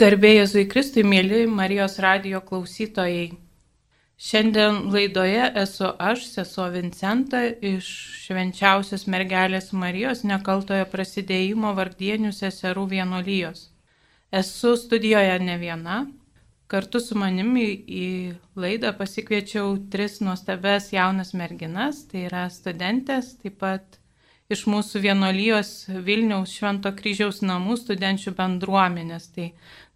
Garbėjai Jėzui Kristui, mėly Marijos radio klausytojai. Šiandien laidoje esu aš, sesuo Vincenta, iš švenčiausios mergelės Marijos nekaltojo prasidėjimo vardienių seserų vienolyjos. Esu studijoje ne viena. Kartu su manimi į laidą pasikviečiau tris nuostabes jaunas merginas, tai yra studentės, taip pat iš mūsų vienolyjos Vilniaus Švento kryžiaus namų studenčių bendruomenės. Tai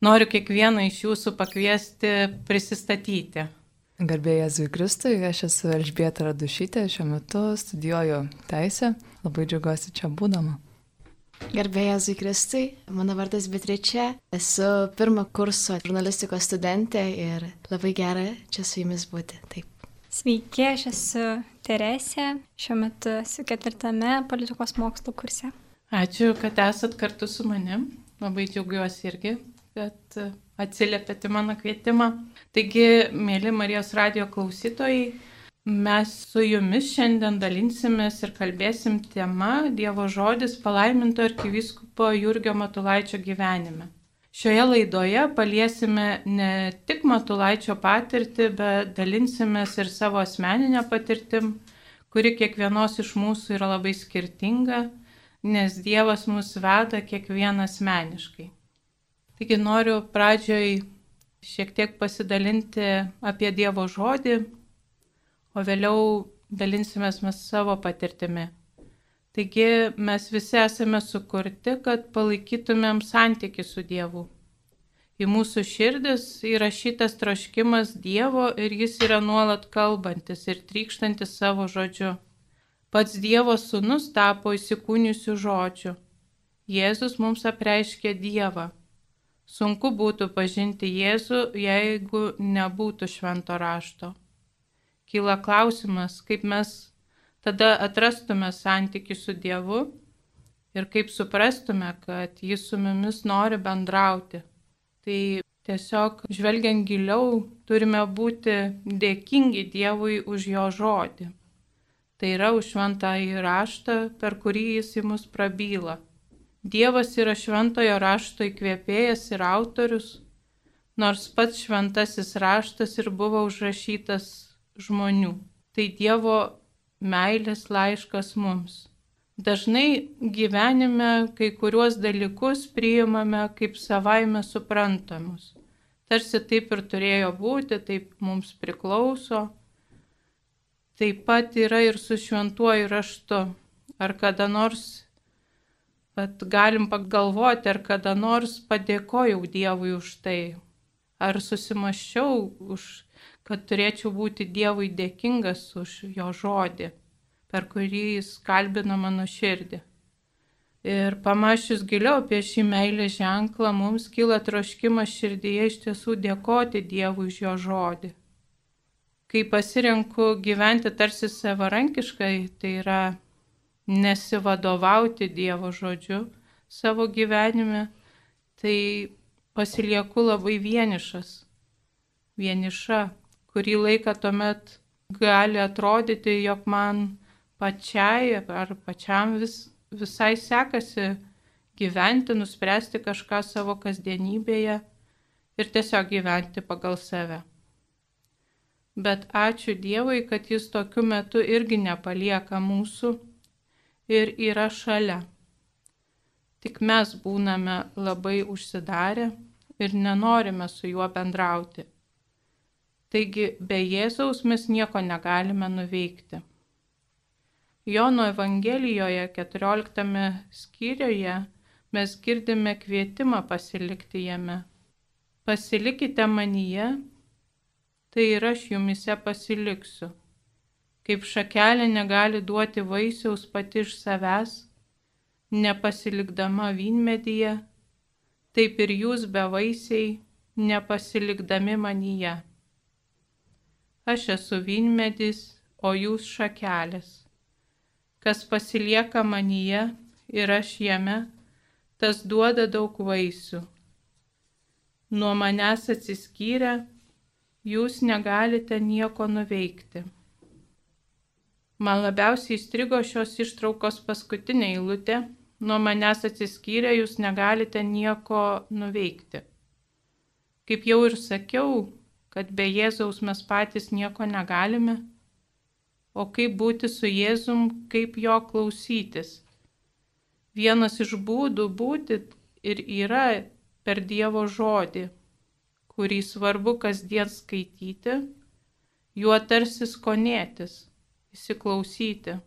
noriu kiekvieną iš jūsų pakviesti prisistatyti. Garbėjai Jėzui Kristui, aš esu Elžbieta Radušytė, šiuo metu studijuoju teisę, labai džiaugiuosi čia būdama. Garbėjai Jėzui Kristui, mano vardas Beatričia, esu pirmo kurso žurnalistikos studentė ir labai gera čia su jumis būti. Taip. Sveiki, aš esu Teresė, šiuo metu esu ketvirtame politikos mokslo kurse. Ačiū, kad esat kartu su manim. Labai džiaugiuosi irgi, kad atsiliepėte mano kvietimą. Taigi, mėly Marijos radio klausytojai, mes su jumis šiandien dalinsimės ir kalbėsim tema Dievo žodis palaiminto arkiviskupo Jurgio Matulaičio gyvenime. Šioje laidoje paliesime ne tik Matulaičio patirtį, bet dalinsimės ir savo asmeninę patirtim, kuri kiekvienos iš mūsų yra labai skirtinga, nes Dievas mus veda kiekvieną asmeniškai. Taigi noriu pradžioj šiek tiek pasidalinti apie Dievo žodį, o vėliau dalinsimės mes savo patirtimi. Taigi mes visi esame sukurti, kad palaikytumėm santyki su Dievu. Į mūsų širdis įrašytas troškimas Dievo ir jis yra nuolat kalbantis ir trykštantis savo žodžiu. Pats Dievo sūnus tapo įsikūniusių žodžių. Jėzus mums apreiškė Dievą. Sunku būtų pažinti Jėzų, jeigu nebūtų švento rašto. Kyla klausimas, kaip mes tada atrastume santykių su Dievu ir kaip suprastume, kad Jis su mumis nori bendrauti. Tai tiesiog žvelgiant giliau turime būti dėkingi Dievui už Jo žodį. Tai yra už šventą įraštą, per kurį Jis į mus prabyla. Dievas yra šventojo rašto įkvėpėjas ir autorius, nors pats šventasis raštas ir buvo užrašytas žmonių. Tai Dievo meilės laiškas mums. Dažnai gyvenime kai kuriuos dalykus priimame kaip savaime suprantamus. Tarsi taip ir turėjo būti, taip mums priklauso. Taip pat yra ir su šventuoju raštu. Ar kada nors, bet galim pagalvoti, ar kada nors padėkojau Dievui už tai. Ar susimaščiau už kad turėčiau būti Dievui dėkingas už jo žodį, per kurį jis kalbino mano širdį. Ir pamačius giliau apie šį meilės ženklą, mums kyla troškimas širdyje iš tiesų dėkoti Dievui už jo žodį. Kai pasirenku gyventi tarsi savarankiškai, tai yra nesivadovauti Dievo žodžiu savo gyvenime, tai pasilieku labai vienišas, vieniša, kurį laiką tuomet gali atrodyti, jog man pačiai ar pačiam vis, visai sekasi gyventi, nuspręsti kažką savo kasdienybėje ir tiesiog gyventi pagal save. Bet ačiū Dievui, kad Jis tokiu metu irgi nepalieka mūsų ir yra šalia. Tik mes būname labai užsidarę ir nenorime su juo bendrauti. Taigi be Jėzaus mes nieko negalime nuveikti. Jono Evangelijoje 14 skyriuje mes girdime kvietimą pasilikti jame. Pasilikite manyje, tai ir aš jumise pasiliksiu. Kaip šakelė negali duoti vaisiaus pati iš savęs, nepasilikdama vynmedyje, taip ir jūs be vaisiai, nepasilikdami manyje. Aš esu vynmedis, o jūs šakelės. Kas pasilieka manyje ir aš jame, tas duoda daug vaisių. Nuo manęs atsiskyrę, jūs negalite nieko nuveikti. Man labiausiai įstrigo šios ištraukos paskutinė eilutė. Nuo manęs atsiskyrę jūs negalite nieko nuveikti. Kaip jau ir sakiau, kad be Jėzaus mes patys nieko negalime, o kaip būti su Jėzum, kaip jo klausytis. Vienas iš būdų būti ir yra per Dievo žodį, kurį svarbu kasdien skaityti, juo tarsi skonėtis, įsiklausyti.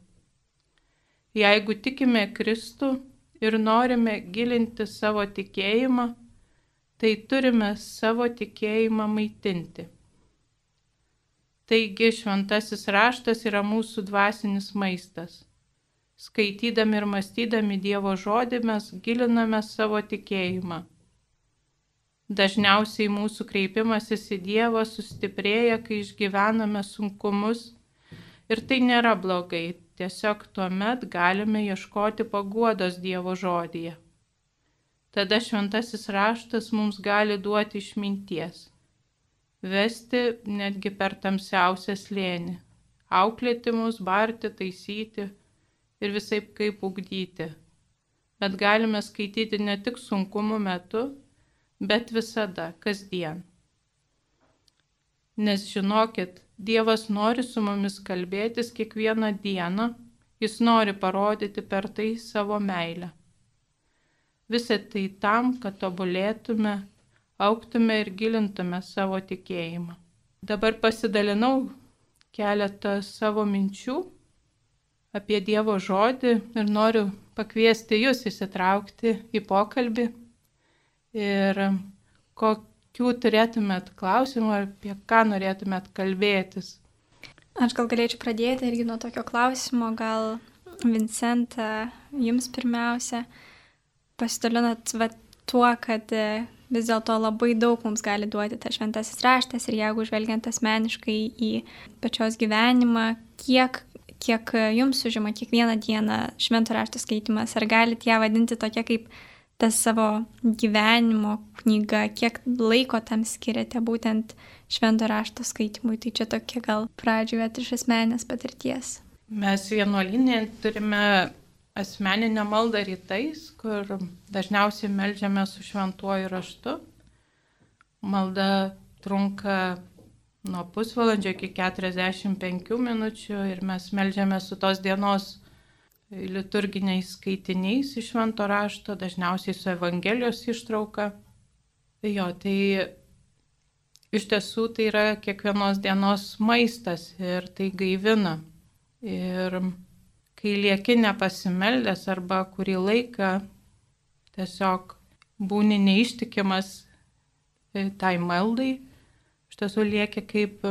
Jeigu tikime Kristų ir norime gilinti savo tikėjimą, tai turime savo tikėjimą maitinti. Taigi šventasis raštas yra mūsų dvasinis maistas. Skaitydami ir mąstydami Dievo žodį mes giliname savo tikėjimą. Dažniausiai mūsų kreipimasis į Dievą sustiprėja, kai išgyvename sunkumus ir tai nėra blogai, Tiesiog tuomet galime ieškoti paguodos Dievo žodyje. Tada šventasis raštas mums gali duoti išminties, vesti netgi per tamsiausią slėnį, auklėti mus, barti, taisyti ir visai kaip ugdyti. Bet galime skaityti ne tik sunkumų metu, bet visada, kasdien. Nes žinokit, Dievas nori su mumis kalbėtis kiekvieną dieną, jis nori parodyti per tai savo meilę. Visą tai tam, kad tobulėtume, auktume ir gilintume savo tikėjimą. Dabar pasidalinau keletą savo minčių apie Dievo žodį ir noriu pakviesti jūs įsitraukti į pokalbį ir kokių turėtumėt klausimų ar apie ką norėtumėt kalbėtis? Aš gal galėčiau pradėti irgi nuo tokio klausimo, gal Vincenta, jums pirmiausia, pasidalinat va, tuo, kad e, vis dėlto labai daug mums gali duoti tas šventasis raštas ir jeigu žvelgiant asmeniškai į pačios gyvenimą, kiek, kiek jums užima kiekvieną dieną švento rašto skaitimas, ar galite ją vadinti tokia kaip tą savo gyvenimo knygą, kiek laiko tam skiriate būtent švento rašto skaitimui. Tai čia tokia gal pradžioje iš asmenės patirties. Mes vienuolinė turime asmeninę maldą rytais, kur dažniausiai melžiame su šventuoju raštu. Malda trunka nuo pusvalandžio iki 45 minučių ir mes melžiame su tos dienos liturginiais skaitiniais iš švento rašto, dažniausiai su Evangelijos ištrauka. Jo, tai iš tiesų tai yra kiekvienos dienos maistas ir tai gaivina. Ir kai lieki nepasimeldęs arba kurį laiką tiesiog būni neištikimas e, tai maldai, iš tiesų lieki kaip,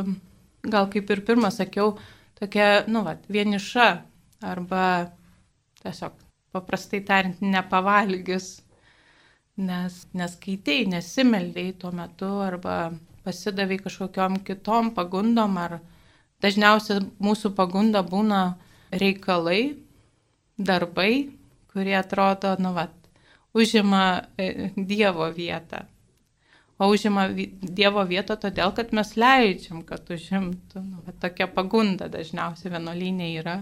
gal kaip ir pirmą sakiau, tokia, nu, va, vieniša arba tiesiog paprastai tariant nepavalgius, nes neskaitai, nesimeldėjai tuo metu arba pasidavai kažkokiam kitom pagundom ar dažniausiai mūsų pagunda būna reikalai, darbai, kurie atrodo, nu, vat, užima e, Dievo vietą. O užima Dievo vietą todėl, kad mes leidžiam, kad užimtų. Nu, va, tokia pagunda dažniausiai vienuolynė yra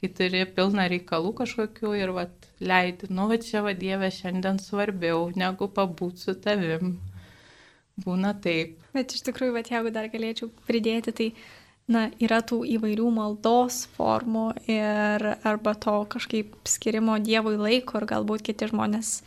kai turi pilną reikalų kažkokių ir vat, leidi, nu va čia va Dieve šiandien svarbiau negu pabūt su tavim. Būna taip. Bet iš tikrųjų, va, jeigu dar galėčiau pridėti, tai na, yra tų įvairių maldos formų ir arba to kažkaip skirimo Dievui laiko ir galbūt kiti žmonės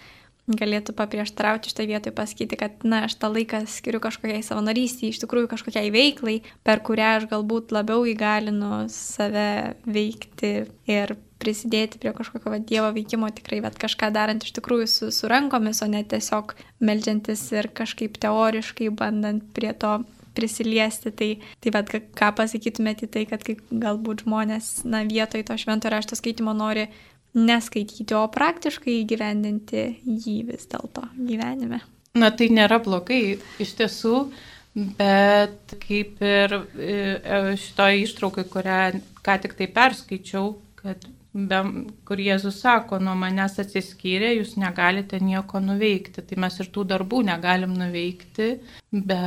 galėtų paprieštarauti šitą vietoj, pasakyti, kad, na, aš tą laiką skiriu kažkokiai savanorystį, iš tikrųjų kažkokiai veiklai, per kurią aš galbūt labiau įgalinu save veikti ir prisidėti prie kažkokio va, Dievo veikimo tikrai, bet kažką darant iš tikrųjų su, su rankomis, o ne tiesiog melžiantis ir kažkaip teoriškai bandant prie to prisiliesti. Tai, tai vad, ką pasakytumėte į tai, kad kai galbūt žmonės, na, vietoj to švento rašto skaitimo nori neskaityti, o praktiškai įgyvendinti jį vis dėlto gyvenime. Na tai nėra blogai iš tiesų, bet kaip ir e, šitoje ištraukai, kurią ką tik tai perskaičiau, kad be, kur Jėzus sako, nuo manęs atsiskyrė, jūs negalite nieko nuveikti. Tai mes ir tų darbų negalim nuveikti be,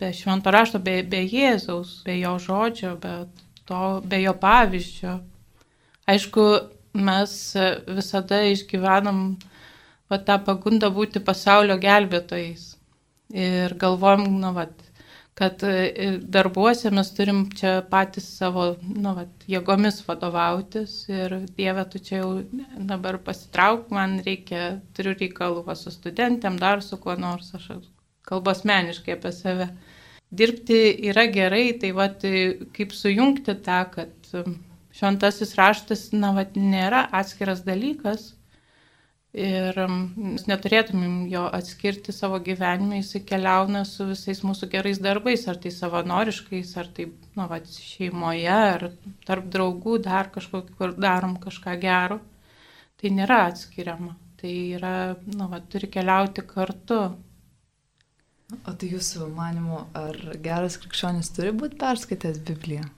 be švento rašto, be, be Jėzaus, be jo žodžio, be, to, be jo pavyzdžio. Aišku, mes visada išgyvenam va, tą pagundą būti pasaulio gelbėtojais. Ir galvojam, nu, vat, kad e, darbuose mes turim čia patys savo, nu, vat, jėgomis vadovautis ir Dieve, tu čia jau dabar pasitrauk, man reikia, turiu reikalų va, su studentėm, dar su kuo nors, aš kalbu asmeniškai apie save. Dirbti yra gerai, tai va, kaip sujungti tą, kad šventasis raštas, na, va, nėra atskiras dalykas, Ir neturėtumėm jo atskirti savo gyvenime, jis keliauna su visais mūsų gerais darbais, ar tai savanoriškais, ar tai nu, va, šeimoje, ar tarp draugų dar kažkokį, kur darom kažką gero. Tai nėra atskiriama. Tai yra, nu, va, turi keliauti kartu. O tai jūsų manimu, ar geras krikščionis turi būti perskaitęs Bibliją?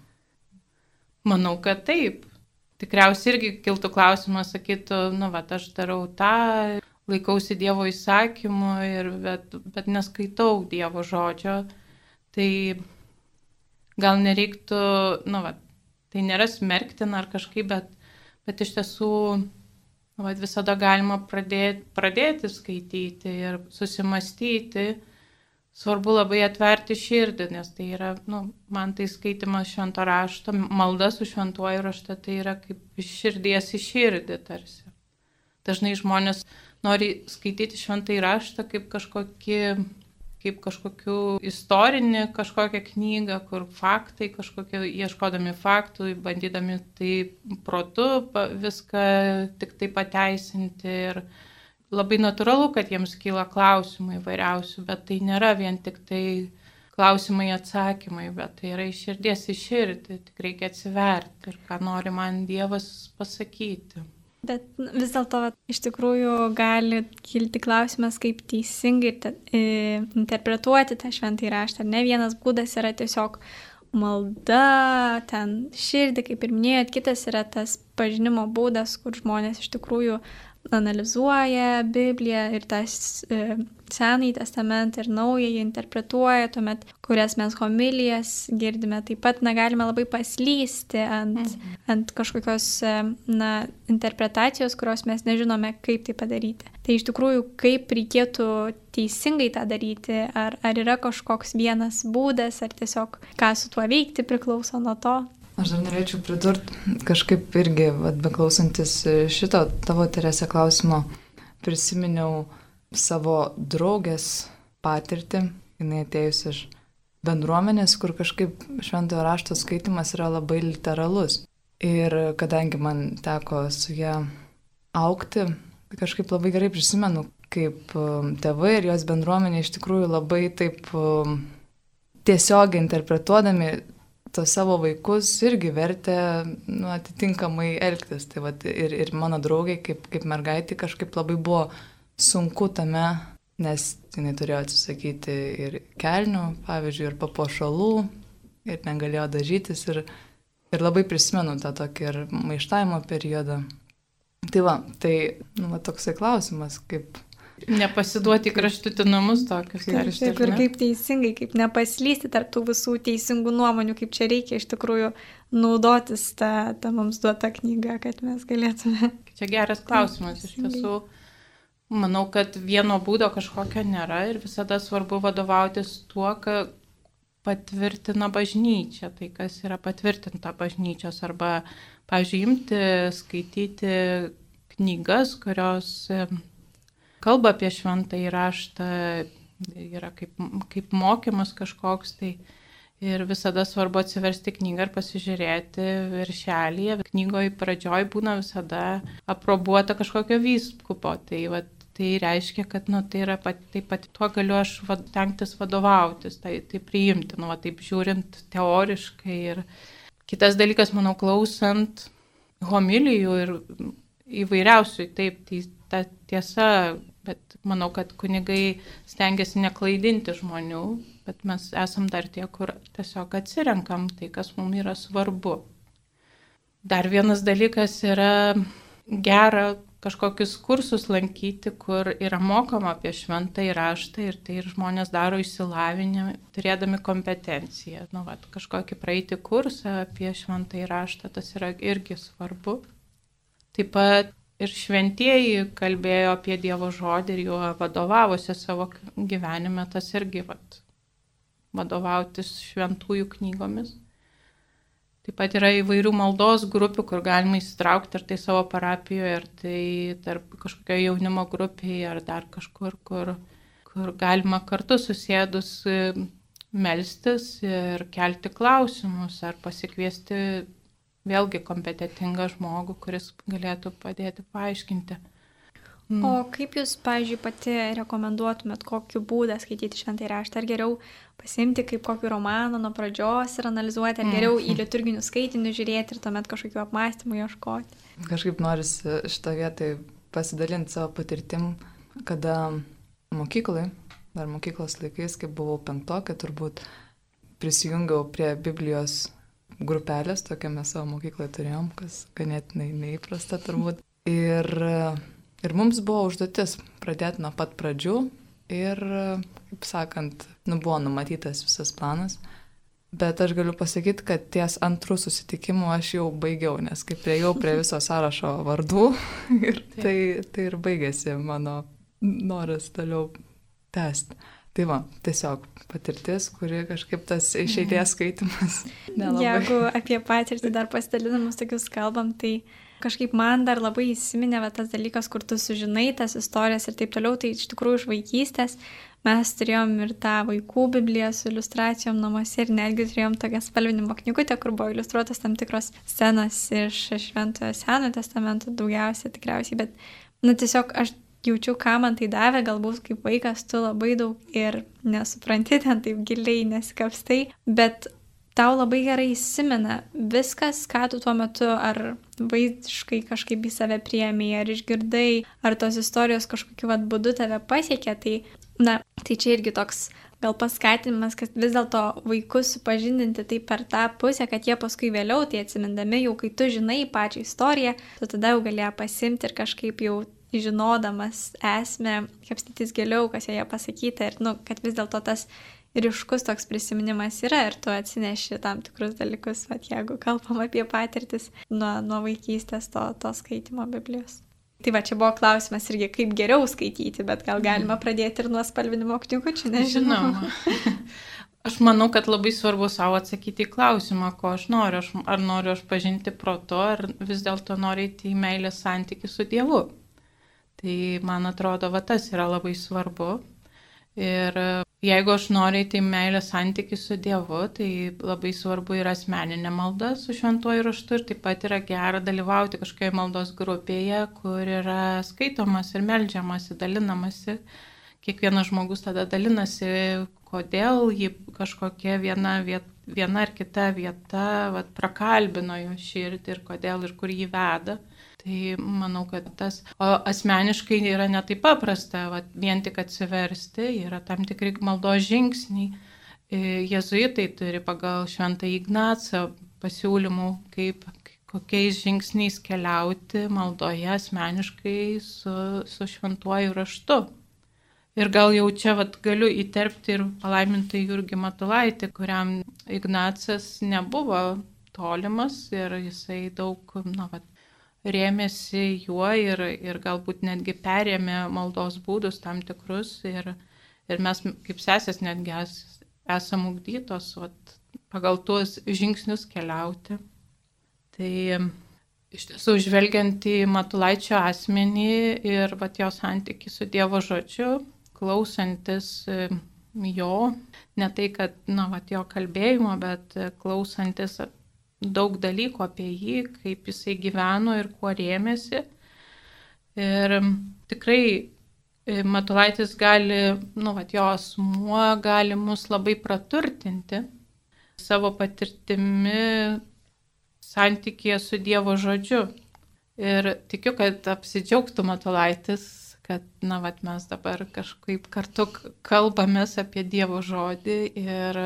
Manau, kad taip tikriausiai irgi kiltų klausimas, sakytų, nu, va, aš darau tą, laikausi Dievo įsakymų, ir, bet, bet neskaitau Dievo žodžio, tai gal nereiktų, nu, va, tai nėra smerktina ar kažkaip, bet, bet iš tiesų nu, va, visada galima pradėti, pradėti skaityti ir susimastyti svarbu labai atverti širdį, nes tai yra, nu, man tai skaitimas švento rašto, malda su šventuoju raštu, tai yra kaip iš širdies į širdį tarsi. Dažnai žmonės nori skaityti šventai raštą kaip kažkokį kaip kažkokiu istorinį kažkokią knygą, kur faktai, kažkokie ieškodami faktų, bandydami tai protu viską tik tai pateisinti ir, labai natūralu, kad jiems kyla klausimai vairiausių, bet tai nėra vien tik tai klausimai atsakymai, bet tai yra iš širdies į širdį, tik reikia atsiverti ir ką nori man Dievas pasakyti. Bet vis dėlto iš tikrųjų gali kilti klausimas, kaip teisingai te, e, interpretuoti tą šventąjį raštą. Ne vienas būdas yra tiesiog malda, ten širdį, kaip ir minėjot, kitas yra tas pažinimo būdas, kur žmonės iš tikrųjų analizuoja Bibliją ir tas e, Senąjį testamentą ir Naująjį interpretuoja, tuomet, kurias mes homilijas girdime, taip pat negalime labai paslysti ant, mhm. ant kažkokios e, na, interpretacijos, kurios mes nežinome, kaip tai padaryti. Tai iš tikrųjų, kaip reikėtų teisingai tą daryti, ar, ar yra kažkoks vienas būdas, ar tiesiog ką su tuo veikti priklauso nuo to. Aš dar norėčiau pridurti, kažkaip irgi, vat, beklausantis šito tavo Teresė klausimo, prisiminiau savo draugės patirtį, jinai atėjus iš bendruomenės, kur kažkaip šventojo rašto skaitimas yra labai literalus. Ir kadangi man teko su ją aukti, kažkaip labai gerai prisimenu, kaip um, tėvai ir jos bendruomenė iš tikrųjų labai taip um, tiesiogiai interpretuodami tos savo vaikus irgi vertė nu, atitinkamai elgtis. Tai vat, ir, ir mano draugai, kaip, kaip mergaitė, kažkaip labai buvo sunku tame, nes jinai turėjo atsisakyti ir kelnių, pavyzdžiui, ir papuošalų, ir negalėjo dažytis. Ir, ir labai prisimenu tą tokį ir maištavimo periodą. Tai va, tai nu, va, toksai klausimas, kaip Nepasiduoti kraštutinumus tokius. Taip, taip ir kaip teisingai, kaip nepaslysti tarp tų visų teisingų nuomonių, kaip čia reikia iš tikrųjų naudotis tą, tą mums duotą knygą, kad mes galėtume. Čia geras klausimas iš tiesų. Manau, kad vieno būdo kažkokio nėra ir visada svarbu vadovautis tuo, ką patvirtina bažnyčia, tai kas yra patvirtinta bažnyčios, arba, imti, skaityti knygas, kurios kalba apie šventąjį raštą, yra kaip, kaip mokymas kažkoks, tai ir visada svarbu atsiversti knygą ir pasižiūrėti viršelį. Knygoje pradžioj būna visada aprobuota kažkokio vyskupo, tai, va, tai reiškia, kad nu, tai yra pat, taip pat tuo galiu aš va, tenktis vadovautis, tai, tai priimti, nu, va, taip žiūrint teoriškai. Ir kitas dalykas, manau, klausant homilijų ir įvairiausių, taip, tai ta tiesa, bet manau, kad kunigai stengiasi neklaidinti žmonių, bet mes esam dar tie, kur tiesiog atsirenkam tai, kas mums yra svarbu. Dar vienas dalykas yra gera kažkokius kursus lankyti, kur yra mokama apie šventą įraštą ir tai ir žmonės daro išsilavinimą, turėdami kompetenciją. Nu, vat, kažkokį praeiti kursą apie šventą įraštą, tas yra irgi svarbu. Taip pat ir šventieji kalbėjo apie Dievo žodį ir juo vadovavosi savo gyvenime, tas irgi vat, vadovautis šventųjų knygomis. Taip pat yra įvairių maldos grupių, kur galima įsitraukti ar tai savo parapijoje, ar tai tarp kažkokio jaunimo grupėje, ar dar kažkur, kur, kur galima kartu susėdus e, melstis ir kelti klausimus, ar pasikviesti vėlgi kompetitingą žmogų, kuris galėtų padėti paaiškinti. Mm. O kaip jūs, pavyzdžiui, pati rekomenduotumėt, kokiu būdą skaityti šventąjį raštą? Ar geriau pasimti kaip kokį romaną nuo pradžios ir analizuoti, ar geriau mm. į liturginius skaitinius žiūrėti ir tuomet kažkokiu apmąstymu ieškoti? Kažkaip norisi šitą vietą pasidalinti savo patirtim, kada mokyklai, dar mokyklos laikais, kai buvau penktokė, turbūt prisijungiau prie Biblijos grupelės, tokią mes savo mokykloje turėjom, kas ganėtinai neįprasta turbūt. Ir Ir mums buvo užduotis pradėti nuo pat pradžių ir, kaip sakant, nu, buvo numatytas visas planas. Bet aš galiu pasakyti, kad ties antrų susitikimų aš jau baigiau, nes kaip priejau prie viso sąrašo vardų ir tai, tai ir baigėsi mano noras toliau tęsti. Tai va, tiesiog patirtis, kuri kažkaip tas išeities skaitimas. Nelabai. Jeigu apie patirtį dar pasidalinamus tokius kalbam, tai Kažkaip man dar labai įsiminė va, tas dalykas, kur tu sužinai tas istorijas ir taip toliau, tai iš tikrųjų iš vaikystės mes turėjom ir tą vaikų bibliją su iliustracijom namuose ir netgi turėjom tokią spalvinimo knygutę, kur buvo iliustruotas tam tikros scenos iš Šventojo Senojo testamento daugiausia tikriausiai, bet, na, tiesiog aš jaučiu, ką man tai davė, galbūt kaip vaikas tu labai daug ir nesupranti ten taip giliai, nesikapstai, bet tau labai gerai įsimena viskas, ką tu tuo metu ar vaizdiškai kažkaip į save priemi, ar išgirdai, ar tos istorijos kažkokiu vad būdu tave pasiekė, tai, na, tai čia irgi toks gal paskatinimas, kad vis dėlto vaikus supažindinti tai per tą pusę, kad jie paskui vėliau tai atsimindami, jau kai tu žinai pačią istoriją, tu tada jau galėjo pasimti ir kažkaip jau žinodamas esmę, kapstytis giliau, kas joje pasakyta ir, nu, kad vis dėlto tas ryškus toks prisiminimas yra ir tu atsineši tam tikrus dalykus, vat, jeigu kalbam apie patirtis nuo, nuo vaikystės to, to skaitimo Biblijos. Tai va, čia buvo klausimas irgi, kaip geriau skaityti, bet gal galima mhm. pradėti ir nuo spalvinimo knygučių, nežinau. Aš manau, kad labai svarbu savo atsakyti į klausimą, ko aš noriu. Aš, ar noriu aš pažinti proto, ar vis dėlto noriu įti į meilės santykių su Dievu. Tai man atrodo, va tas yra labai svarbu. Ir Jeigu aš noriu į meilės santykių su Dievu, tai labai svarbu yra asmeninė malda su šventuoju raštu ir taip pat yra gera dalyvauti kažkokioje maldos grupėje, kur yra skaitomas ir melžiamasi, dalinamasi. Kiekvienas žmogus tada dalinasi, kodėl jį kažkokia viena, viet, viena ar kita vieta vat, prakalbino jo širdį ir kodėl ir kur jį veda. Tai manau, kad tas, o asmeniškai yra netaip paprasta, va, vien tik atsiversti, yra tam tikri maldos žingsniai. E, Jėzuitai turi pagal šventą Ignacą pasiūlymų, kaip, kokiais žingsniais keliauti maldoje asmeniškai su, su šventuoju raštu. Ir gal jau čia vat, galiu įterpti ir palaimintai Jurgį Matulaitį, kuriam Ignacas nebuvo tolimas ir jisai daug, na, vat, rėmėsi juo ir, ir galbūt netgi perėmė maldos būdus tam tikrus ir, ir mes kaip sesės netgi es, esam ugdytos vat, pagal tuos žingsnius keliauti. Tai iš tiesų žvelgiant į Matulaičio asmenį ir vat, jo santyki su Dievo žodžiu, klausantis jo, ne tai, kad, na, vat, jo kalbėjimo, bet klausantis daug dalykų apie jį, kaip jisai gyveno ir kuo rėmėsi. Ir tikrai e, Matulaitis gali, nu, va, jo asmuo gali mus labai praturtinti savo patirtimi santykėje su Dievo žodžiu. Ir tikiu, kad apsidžiaugtų Matulaitis kad, na, vat, mes dabar kažkaip kartu kalbamės apie Dievo žodį ir,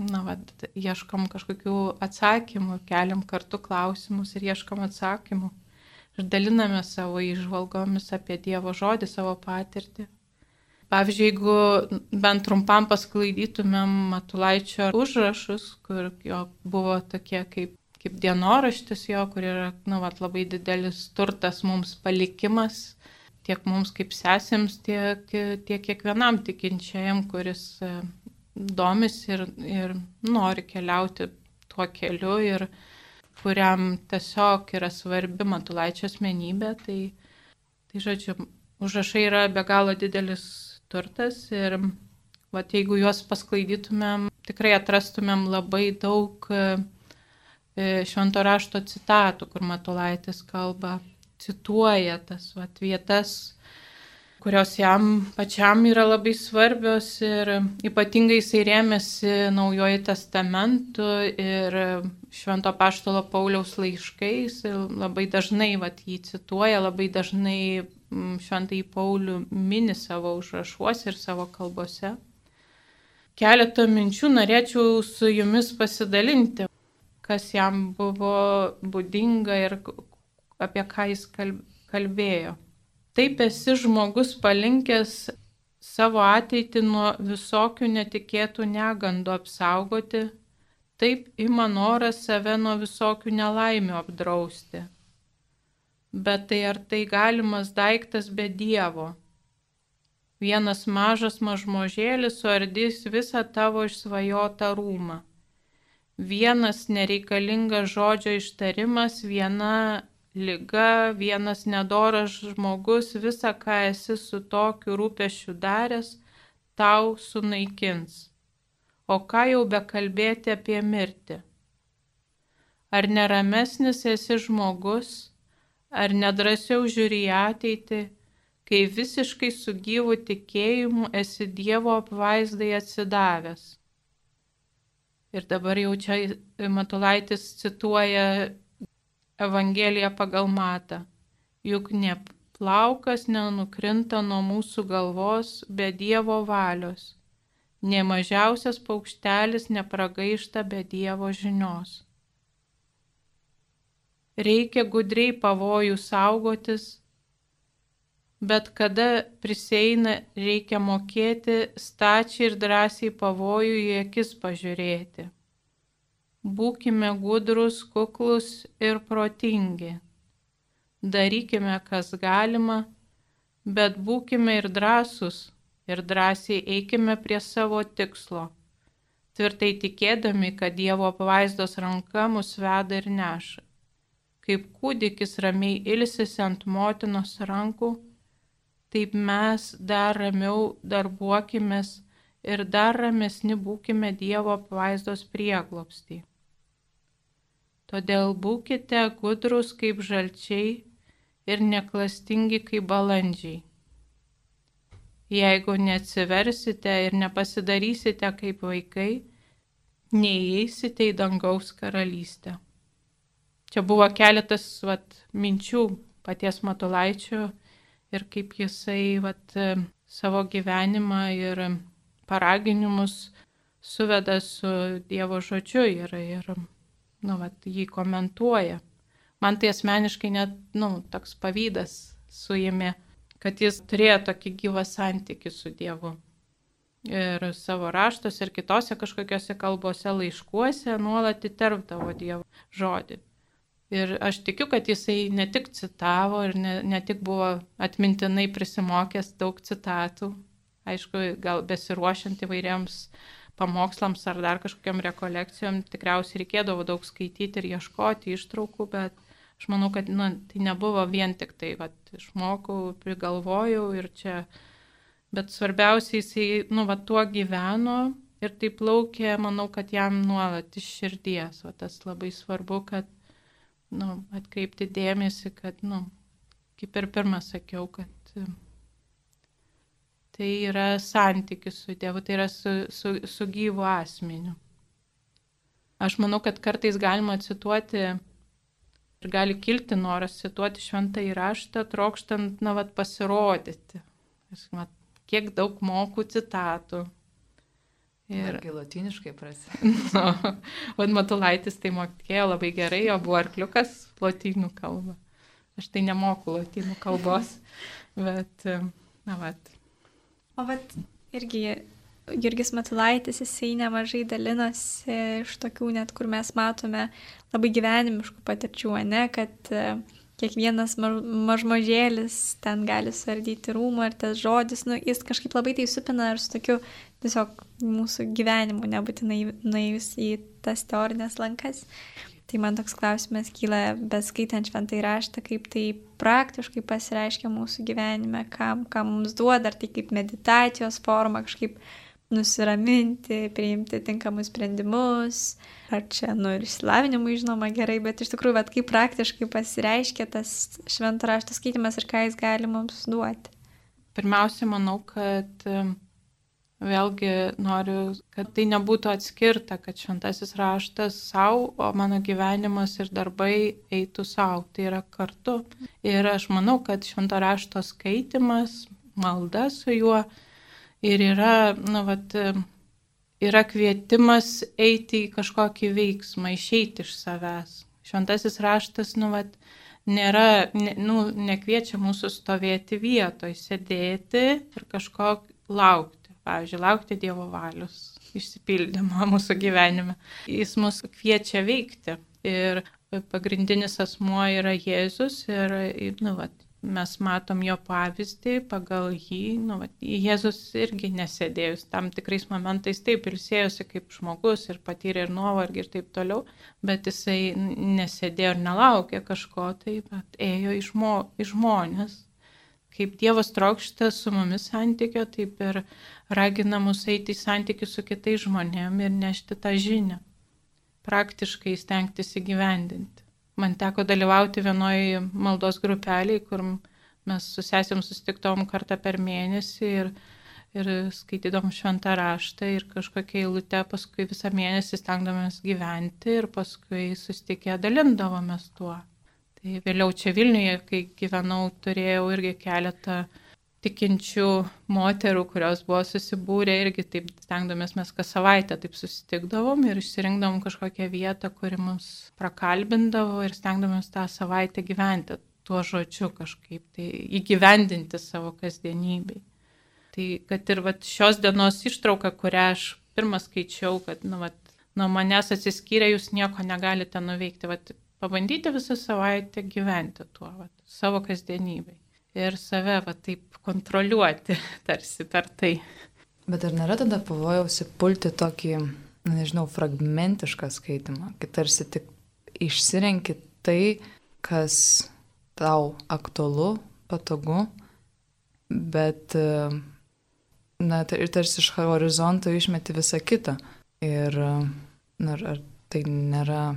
na, vat, ieškom kažkokių atsakymų, keliam kartu klausimus ir ieškom atsakymų. Ir daliname savo išvalgomis apie Dievo žodį, savo patirtį. Pavyzdžiui, jeigu bent trumpam pasklaidytumėm Matulaičio užrašus, kur jo buvo tokie kaip kaip dienoraštis jo, kur yra, nu, vat, labai didelis turtas mums palikimas, tiek mums kaip sesėms, tiek, tiek kiekvienam tikinčiajam, kuris e, domis ir, ir nori keliauti tuo keliu ir kuriam tiesiog yra svarbi matulaičio asmenybė. Tai, tai žodžiu, užrašai yra be galo didelis turtas ir vat, jeigu juos pasklaidytumėm, tikrai atrastumėm labai daug e, e, švento rašto citatų, kur Matulaitis kalba, cituoja tas vat, vietas, kurios jam pačiam yra labai svarbios ir ypatingai jisai rėmėsi naujoji testamentu ir švento paštalo Pauliaus laiškais ir labai dažnai vat, jį cituoja, labai dažnai šventai Paulių mini savo užrašuose ir savo kalbose. Keletą minčių norėčiau su jumis pasidalinti, kas jam buvo būdinga ir apie ką jis kalbėjo. Taip esi žmogus palinkęs savo ateitį nuo visokių netikėtų negandų apsaugoti, taip ima noras save nuo visokių nelaimių apdrausti. Bet tai ar tai galimas daiktas be Dievo? Vienas mažas mažmožėlis suardys visą tavo išsvajotą rūmą. Vienas nereikalingas žodžio ištarimas, viena lyga, vienas nedoras žmogus, visą, ką esi su tokiu rūpešiu daręs, tau sunaikins. O ką jau bekalbėti apie mirtį? Ar neramesnis esi žmogus, ar nedrasiau žiūri į ateitį, kai visiškai su gyvu tikėjimu esi Dievo apvaizdai atsidavęs. Ir dabar jau čia Matulaitis cituoja Evangeliją pagal matą. Juk ne plaukas nenukrinta nuo mūsų galvos be Dievo valios, ne mažiausias paukštelis nepragaišta be Dievo žinios. Reikia gudriai pavojų saugotis bet kada priseina reikia mokėti stačiai ir drąsiai pavojų į akis pažiūrėti. Būkime gudrus, kuklus ir protingi. Darykime, kas galima, bet būkime ir drąsus ir drąsiai eikime prie savo tikslo, tvirtai tikėdami, kad Dievo apvaizdos ranka mus veda ir neša. Kaip kūdikis ramiai ilsisi ant motinos rankų, taip mes dar ramiau darbuokimės ir dar ramesni būkime Dievo apvaizdos prieglopstį. Todėl būkite gudrus kaip žalčiai ir neklastingi kaip balandžiai. Jeigu neatsiversite ir nepasidarysite kaip vaikai, neįeisite į dangaus karalystę. Čia buvo keletas vat, minčių paties Matulaičio ir kaip jisai vat, savo gyvenimą ir paraginimus suveda su Dievo žodžiu ir, ir nu, vat, jį komentuoja. Man tai asmeniškai net, nu, toks pavydas suėmė, kad jis turėjo tokį gyvą santykių su Dievu. Ir savo raštuose ir kitose kažkokiose kalbose laiškuose nuolat įterpdavo Dievo žodį. Ir aš tikiu, kad jisai ne tik citavo ir ne, ne tik buvo atmintinai prisimokęs daug citatų, aišku, gal besiruošiant įvairiems pamokslams ar dar kažkokiam rekolekcijom, tikriausiai reikėdavo daug skaityti ir ieškoti ištraukų, bet aš manau, kad nu, tai nebuvo vien tik tai, kad išmokau, prigalvojau ir čia, bet svarbiausia, jisai, nu, va, tuo gyveno ir tai plaukė, manau, kad jam nuolat iš širdies, o tas labai svarbu, kad nu, atkreipti dėmesį, kad, nu, kaip ir pirmą sakiau, kad tai yra santykis su Dievu, tai yra su, su, su gyvu asmeniu. Aš manau, kad kartais galima cituoti ir gali kilti noras cituoti šventą įraštą, trokštant, na, vad, pasirodyti. Aš, mat, kiek daug mokų citatų, Ir kai latiniškai prasidėjo. no, Vad Matulaitis tai mokėjo labai gerai, jo buvo arkliukas lotynų kalba. Aš tai nemoku lotynų kalbos, bet, na, vat. O vat irgi Jurgis Matulaitis, jisai nemažai dalinosi iš tokių net, kur mes matome labai gyvenimiškų patirčių, ne, kad e, kiekvienas mažmažėlis ten gali sardyti rūmą ir tas žodis, nu, jis kažkaip labai tai supina ir su tokiu tiesiog mūsų gyvenimu, nebūtinai nuėjus į tas teorinės lankas. Tai man toks klausimas kyla, beskaitant šventai raštą, kaip tai praktiškai pasireiškia mūsų gyvenime, kam, kam mums duoda, ar tai kaip meditacijos forma, kažkaip nusiraminti, priimti tinkamus sprendimus, ar čia, nu, ir išsilavinimui žinoma gerai, bet iš tikrųjų, bet kaip praktiškai pasireiškia tas šventų raštų skaitimas ir ką jis gali mums duoti. Pirmiausia, manau, kad Vėlgi noriu, kad tai nebūtų atskirta, kad šventasis raštas savo, o mano gyvenimas ir darbai eitų savo. Tai yra kartu. Ir aš manau, kad švento rašto skaitimas, malda su juo ir yra, nu, vat, yra kvietimas eiti į kažkokį veiksmą, išeiti iš savęs. Šventasis raštas, nu, vat, nėra, ne, nu, nekviečia mūsų stovėti vietoje, sėdėti ir kažko laukti pavyzdžiui, laukti Dievo valios išsipildymo mūsų gyvenime. Jis mus kviečia veikti. Ir pagrindinis asmuo yra Jėzus ir nu, vat, mes matom jo pavyzdį, pagal jį, nu, vat, Jėzus irgi nesėdėjus, tam tikrais momentais taip ilsėjosi kaip žmogus ir patyrė ir nuovargį ir taip toliau, bet jisai nesėdėjo ir nelaukė kažko, tai bet ėjo į, žmo, į žmonės. Kaip Dievas trokšta su mumis santykio, taip ir ragina mus eiti į santykių su kitais žmonėmis ir nešti tą žinią, praktiškai stengtis įgyvendinti. Man teko dalyvauti vienoje maldos grupeliai, kur mes su sesėm sustiktom kartą per mėnesį ir, ir skaitydom šventą raštą ir kažkokia eilutė, paskui visą mėnesį stengdomės gyventi ir paskui sustikę dalindavomės tuo. Tai vėliau čia Vilniuje, kai gyvenau, turėjau irgi keletą tikinčių moterų, kurios buvo susibūrę irgi taip stengdomės mes kas savaitę taip susitikdavom ir išsirinkdavom kažkokią vietą, kuri mus prakalbindavo ir stengdomės tą savaitę gyventi tuo žodžiu kažkaip tai įgyvendinti savo kasdienybei. Tai kad ir vat, šios dienos ištrauka, kurią aš pirmą skaičiau, kad nu, vat, nuo manęs atsiskyrę jūs nieko negalite nuveikti, vat, pabandyti visą savaitę gyventi tuo vat, savo kasdienybei ir save va taip kontroliuoti tarsi per tai. Bet ar nėra tada pavojaus įpulti tokį, nežinau, fragmentišką skaitimą, kai tarsi tik išsirenki tai, kas tau aktualu, patogu, bet, na, ir tarsi iš horizonto išmeti visą kitą. Ir, na, ar, ar tai nėra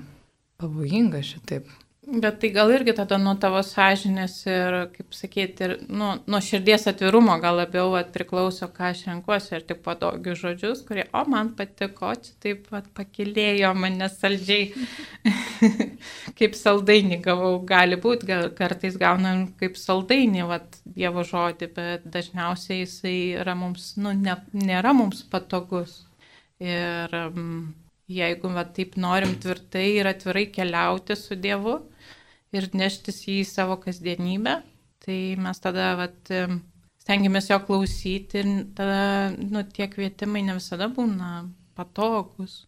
pavojinga šitaip? Bet tai gal irgi tada nuo tavo sąžinės ir, kaip sakyti, ir nu, nuo širdies atvirumo gal labiau at, priklauso, ką aš renkuosi, ir tik patogius žodžius, kurie, o man patiko, čia taip pat pakilėjo mane saldžiai, kaip saldainį gavau, gali būti, gal kartais gaunam kaip saldainį, vat, Dievo žodį, bet dažniausiai jisai mums, nu, ne, nėra mums patogus. Ir um, jeigu va, taip norim tvirtai ir atvirai keliauti su Dievu, ir neštis jį į savo kasdienybę, tai mes tada vat, stengiamės jo klausyti ir tada nu, tie kvietimai ne visada būna patogus.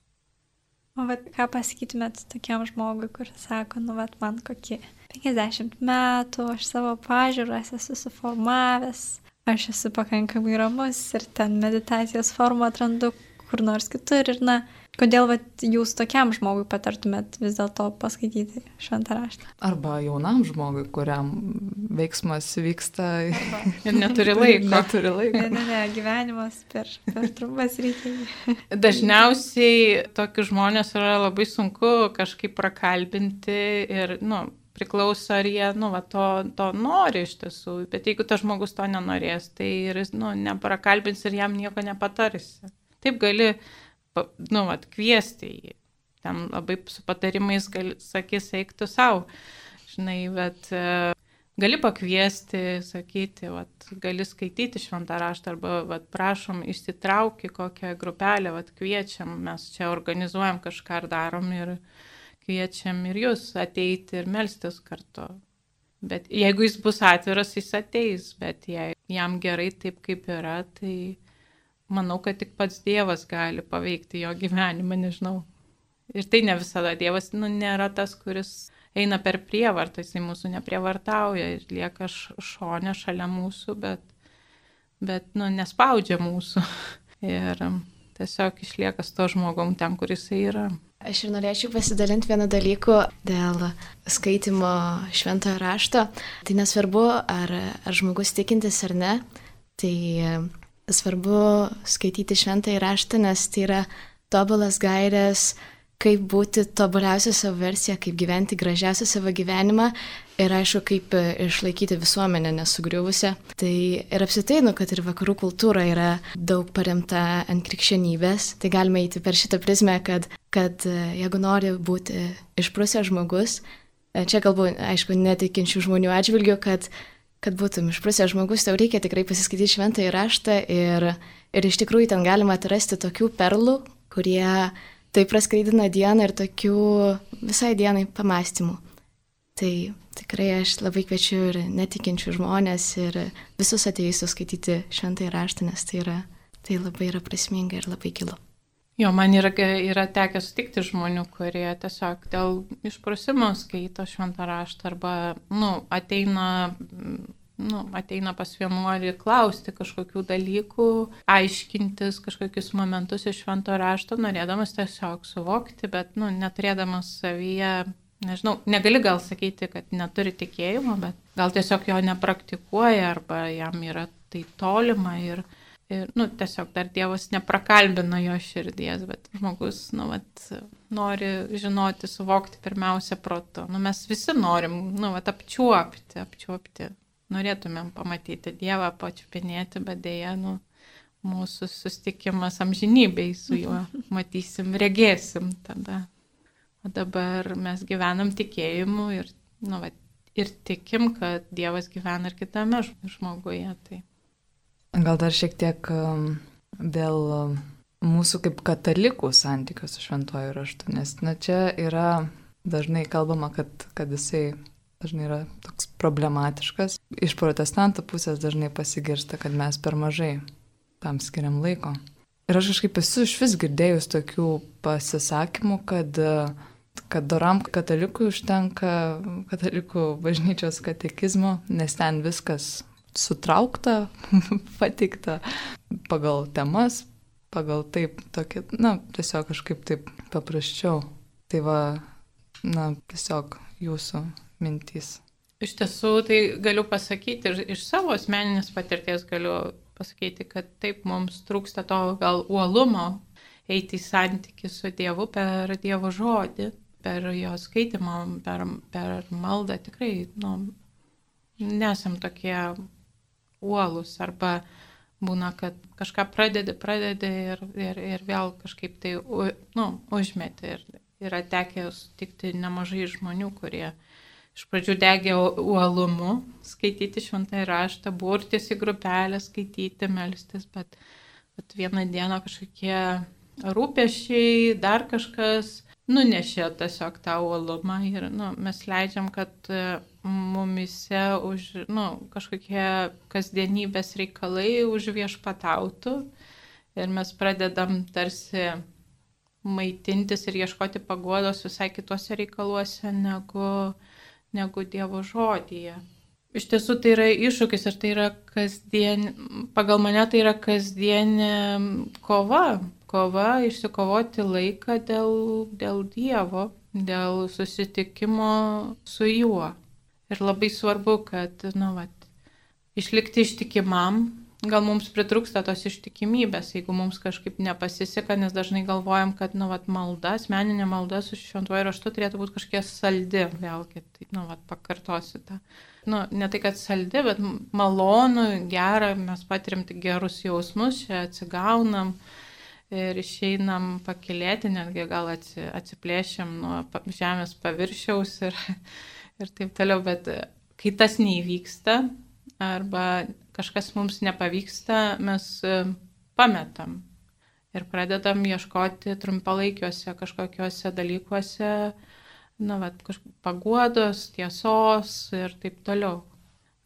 O vat, ką pasakytumėt tokiam žmogui, kuris sako, nu, vat, man kokie 50 metų, aš savo pažiūras esu suformavęs, aš esu pakankamai ramus ir ten meditacijos formą atrandu kur nors kitur ir, na, Kodėl vat, jūs tokiam žmogui patartumėt vis dėlto paskaityti šventą raštą? Arba jaunam žmogui, kuriam veiksmas vyksta Arba. ir neturi laiko. neturi laiko. Ne, ne, ne, gyvenimas per, per trumpas reikia. Dažniausiai tokius žmonės yra labai sunku kažkaip prakalbinti ir, nu, priklauso, ar jie, nu, va, to, to nori iš tiesų. Bet jeigu tas žmogus to nenorės, tai ir, nu, neprakalbins ir jam nieko nepatarsi. Taip gali nu, vat, kviesti jį. Ten labai su patarimais gali, sakys, eiktų savo, žinai, bet e, gali pakviesti, sakyti, vat, gali skaityti šventą raštą arba, vat, prašom, išsitraukti kokią grupelę, vat, kviečiam, mes čia organizuojam kažką ar darom ir kviečiam ir jūs ateiti ir melstis kartu. Bet jeigu jis bus atviras, jis ateis, bet jei jam gerai taip, kaip yra, tai manau, kad tik pats Dievas gali paveikti jo gyvenimą, nežinau. Ir tai ne visada Dievas nu, nėra tas, kuris eina per prievartą, jisai mūsų neprievartauja ir lieka šonė šalia mūsų, bet, bet nu, nespaudžia mūsų. Ir tiesiog išlieka su to žmogum ten, kur jisai yra. Aš ir norėčiau pasidalinti vieną dalyką dėl skaitimo šventojo rašto. Tai nesvarbu, ar, ar žmogus tikintis ar ne, tai svarbu skaityti šventąjį raštą, nes tai yra tobulas gairės kaip būti tobuliausia savo versija, kaip gyventi gražiausią savo gyvenimą ir aišku, kaip išlaikyti visuomenę nesugriuvusią. Tai ir apsitai, nu, kad ir vakarų kultūra yra daug paremta ant krikščionybės, tai galime eiti per šitą prizmę, kad, kad jeigu nori būti išprusęs žmogus, čia kalbu, aišku, netikinčių žmonių atžvilgių, kad kad būtum išprusęs žmogus, tau reikia tikrai pasiskaityti šventą įraštą ir, ir iš tikrųjų ten galima atrasti tokių perlų, kurie tai praskaidina dieną ir tokių visai dienai pamastymų. Tai tikrai aš labai kviečiu ir netikinčių žmonės ir visus ateistus skaityti šventąjį raštą, nes tai, yra, tai labai yra prasminga ir labai gilu. Jo, man yra, yra tekę sutikti žmonių, kurie tiesiog dėl išprusimo skaito šventą raštą arba, nu, ateina nu, ateina pas vienuolį klausti kažkokių dalykų, aiškintis kažkokius momentus iš švento rašto, norėdamas tiesiog suvokti, bet nu, neturėdamas savyje, nežinau, negali gal sakyti, kad neturi tikėjimo, bet gal tiesiog jo nepraktikuoja arba jam yra tai tolima ir, ir nu, tiesiog dar Dievas neprakalbina jo širdies, bet žmogus, nu, vat, nori žinoti, suvokti pirmiausia protu. Nu, mes visi norim, nu, vat, apčiuopti, apčiuopti norėtumėm pamatyti Dievą, pačiupinėti, bet dėja, nu, mūsų sustikimas amžinybei su juo matysim, regėsim tada. O dabar mes gyvenam tikėjimu ir, nu, va, ir tikim, kad Dievas gyvena ir kitame žmoguje. Tai. Gal dar šiek tiek um, dėl um, mūsų kaip katalikų santykių su šventuoju raštu, nes na, čia yra dažnai kalbama, kad, kad jisai dažnai yra toks problematiškas. Iš protestantų pusės dažnai pasigirsta, kad mes per mažai tam skiriam laiko. Ir aš kažkaip esu iš vis girdėjus tokių pasisakymų, kad, kad doram katalikui užtenka katalikų bažnyčios katekizmo, nes ten viskas sutraukta, patikta pagal temas, pagal taip, tokia, na, tiesiog kažkaip taip paprasčiau. Tai va, na, tiesiog jūsų mintys? Iš tiesų, tai galiu pasakyti, iš savo asmeninės patirties galiu pasakyti, kad taip mums trūksta to gal uolumo eiti į santykių su Dievu per Dievo žodį, per jo skaitimą, per, per maldą. Tikrai, nu, nesam tokie uolus arba būna, kad kažką pradedi, pradedi ir, ir, ir vėl kažkaip tai, nu, užmeti. Ir yra tekę sutikti nemažai žmonių, kurie iš pradžių degė uolumu skaityti šventąjį raštą, burtis į grupelę, skaityti, melstis, bet, bet vieną dieną kažkokie rūpešiai, dar kažkas nunešė tiesiog tą uolumą ir nu, mes leidžiam, kad mumise už nu, kažkokie kasdienybės reikalai užviešpatautų ir mes pradedam tarsi maitintis ir ieškoti paguodos visai kituose reikaluose negu negu Dievo žodyje. Iš tiesų tai yra iššūkis ir tai yra kasdien, pagal mane tai yra kasdienė kova, kova išsikovoti laiką dėl, dėl Dievo, dėl susitikimo su juo. Ir labai svarbu, kad, nu, vat, išlikti ištikimam gal mums pritrūksta tos ištikimybės, jeigu mums kažkaip nepasiseka, nes dažnai galvojam, kad, nu, vat, malda, asmeninė malda su šventuoju raštu turėtų būti kažkiek saldi, vėlgi, tai, nu, vat, pakartosiu tą. Nu, ne tai, kad saldi, bet malonu, gera, mes patirim tik gerus jausmus, čia atsigaunam ir išeinam pakilėti, netgi gal atsiplėšiam nuo žemės paviršiaus ir, ir taip toliau, bet kai tas neįvyksta, arba kažkas mums nepavyksta, mes e, pametam ir pradedam ieškoti trumpalaikiuose kažkokiuose dalykuose, na, va, paguodos, tiesos ir taip toliau.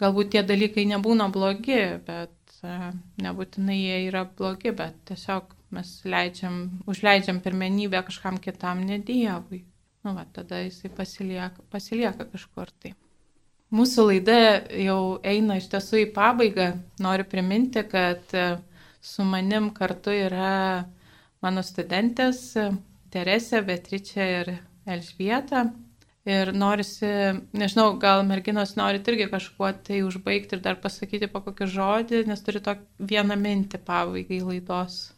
Galbūt tie dalykai nebūna blogi, bet e, nebūtinai jie yra blogi, bet tiesiog mes leidžiam, užleidžiam pirmenybę kažkam kitam, ne Dievui. Nu, va, tada jisai pasilieka, pasilieka kažkur tai. Mūsų laida jau eina iš tiesų į pabaigą. Noriu priminti, kad e, su manim kartu yra mano studentės Teresė, Beatričia ir Elžbieta. Ir norisi, nežinau, gal merginos norit irgi kažkuo tai užbaigti ir dar pasakyti po kokį žodį, nes turi tokį vieną mintį pabaigai laidos.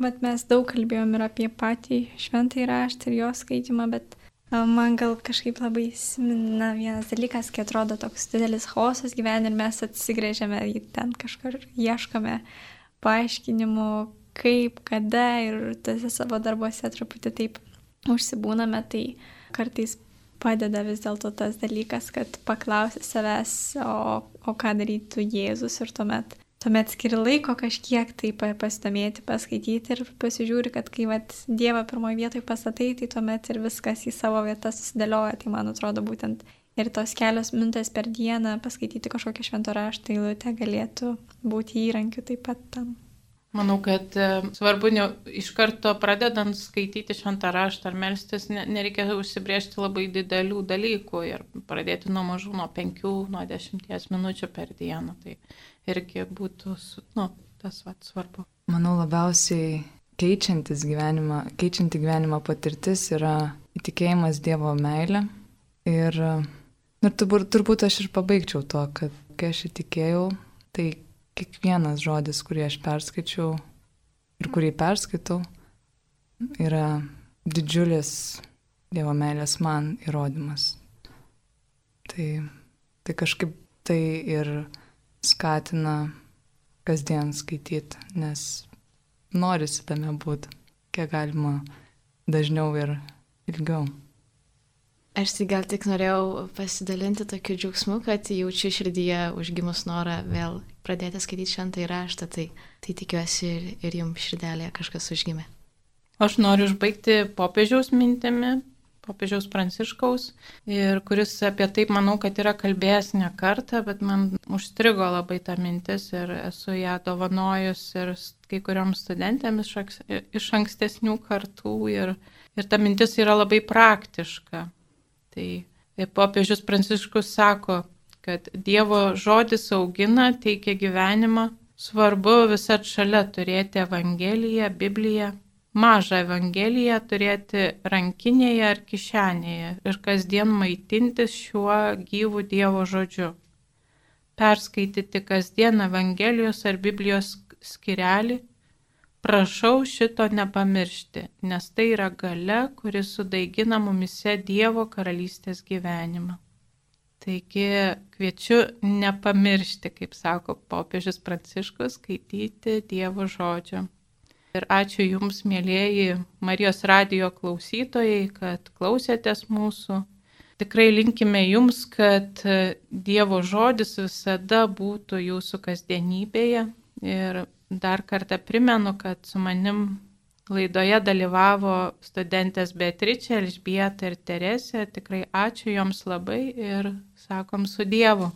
Bet mes daug kalbėjom ir apie patį šventąjį raštą ir jo skaitimą, bet man gal kažkaip labai įsimina vienas dalykas, kai atrodo toks didelis chaosas gyvenime ir mes atsigrėžiame į ten kažkur, ieškome paaiškinimų, kaip, kada ir tose savo darbuose truputį taip užsibūname, tai kartais padeda vis dėlto tas dalykas, kad paklausi savęs, o, o ką darytų Jėzus ir tuomet, tuomet skiri laiko kažkiek tai pasidomėti, paskaityti ir pasižiūri, kad kai vat, Dievą pirmoje vietoje pastatai, tai tuomet ir viskas į savo vietą susidėlioja. Tai man atrodo būtent ir tos kelios minutės per dieną paskaityti kažkokią švento raštą eilutę galėtų būti įrankiu taip pat tam. Manau, kad e, svarbu ne, iš karto pradedant skaityti šventą raštą ar melstis, ne, nereikia užsibriežti labai didelių dalykų ir pradėti nuo mažų, nuo penkių, nuo dešimties minučių per dieną. Tai irgi būtų, nu, tas vat svarbu. Manau, labiausiai keičiantis gyvenimą, keičianti gyvenimą patirtis yra įtikėjimas Dievo meilė. Ir, ir turbūt, turbūt aš ir pabaigčiau to, kad kai aš įtikėjau, tai kiekvienas žodis, kurį aš perskaičiau ir kurį perskaitau, yra didžiulis Dievo meilės man įrodymas. Tai, tai kažkaip tai ir skatina kasdien skaityti, nes norisi tame būti, kiek galima dažniau ir ilgiau. Aš tai gal tik norėjau pasidalinti tokiu džiaugsmu, kad jaučiu širdyje užgimus norą vėl pradėti skaityti šventą įraštą, tai, tai tikiuosi ir, ir jums širdelėje kažkas užgimė. Aš noriu užbaigti popiežiaus mintimi, popiežiaus pranciškaus, ir kuris apie tai, manau, kad yra kalbėjęs ne kartą, bet man užstrigo labai ta mintis ir esu ją dovanojus ir kai kurioms studentėms iš ankstesnių kartų ir, ir ta mintis yra labai praktiška. Tai popiežius Pranciškus sako, kad Dievo žodis augina, teikia gyvenimą, svarbu visat šalia turėti Evangeliją, Bibliją, mažą Evangeliją turėti rankinėje ar kišenėje ir kasdien maitintis šiuo gyvu Dievo žodžiu. Perskaityti kasdien Evangelijos ar Biblijos skirelį Prašau šito nepamiršti, nes tai yra gale, kuris sudaigina mumise Dievo karalystės gyvenimą. Taigi kviečiu nepamiršti, kaip sako popiežius Pranciškus, skaityti Dievo žodžio. Ir ačiū Jums, mėlyjeji Marijos radijo klausytojai, kad klausėtės mūsų. Tikrai linkime Jums, kad Dievo žodis visada būtų Jūsų kasdienybėje ir Dar kartą primenu, kad su manim laidoje dalyvavo studentės Beatričė, Elžbieta ir Teresė. Tikrai ačiū joms labai ir sakom su Dievu.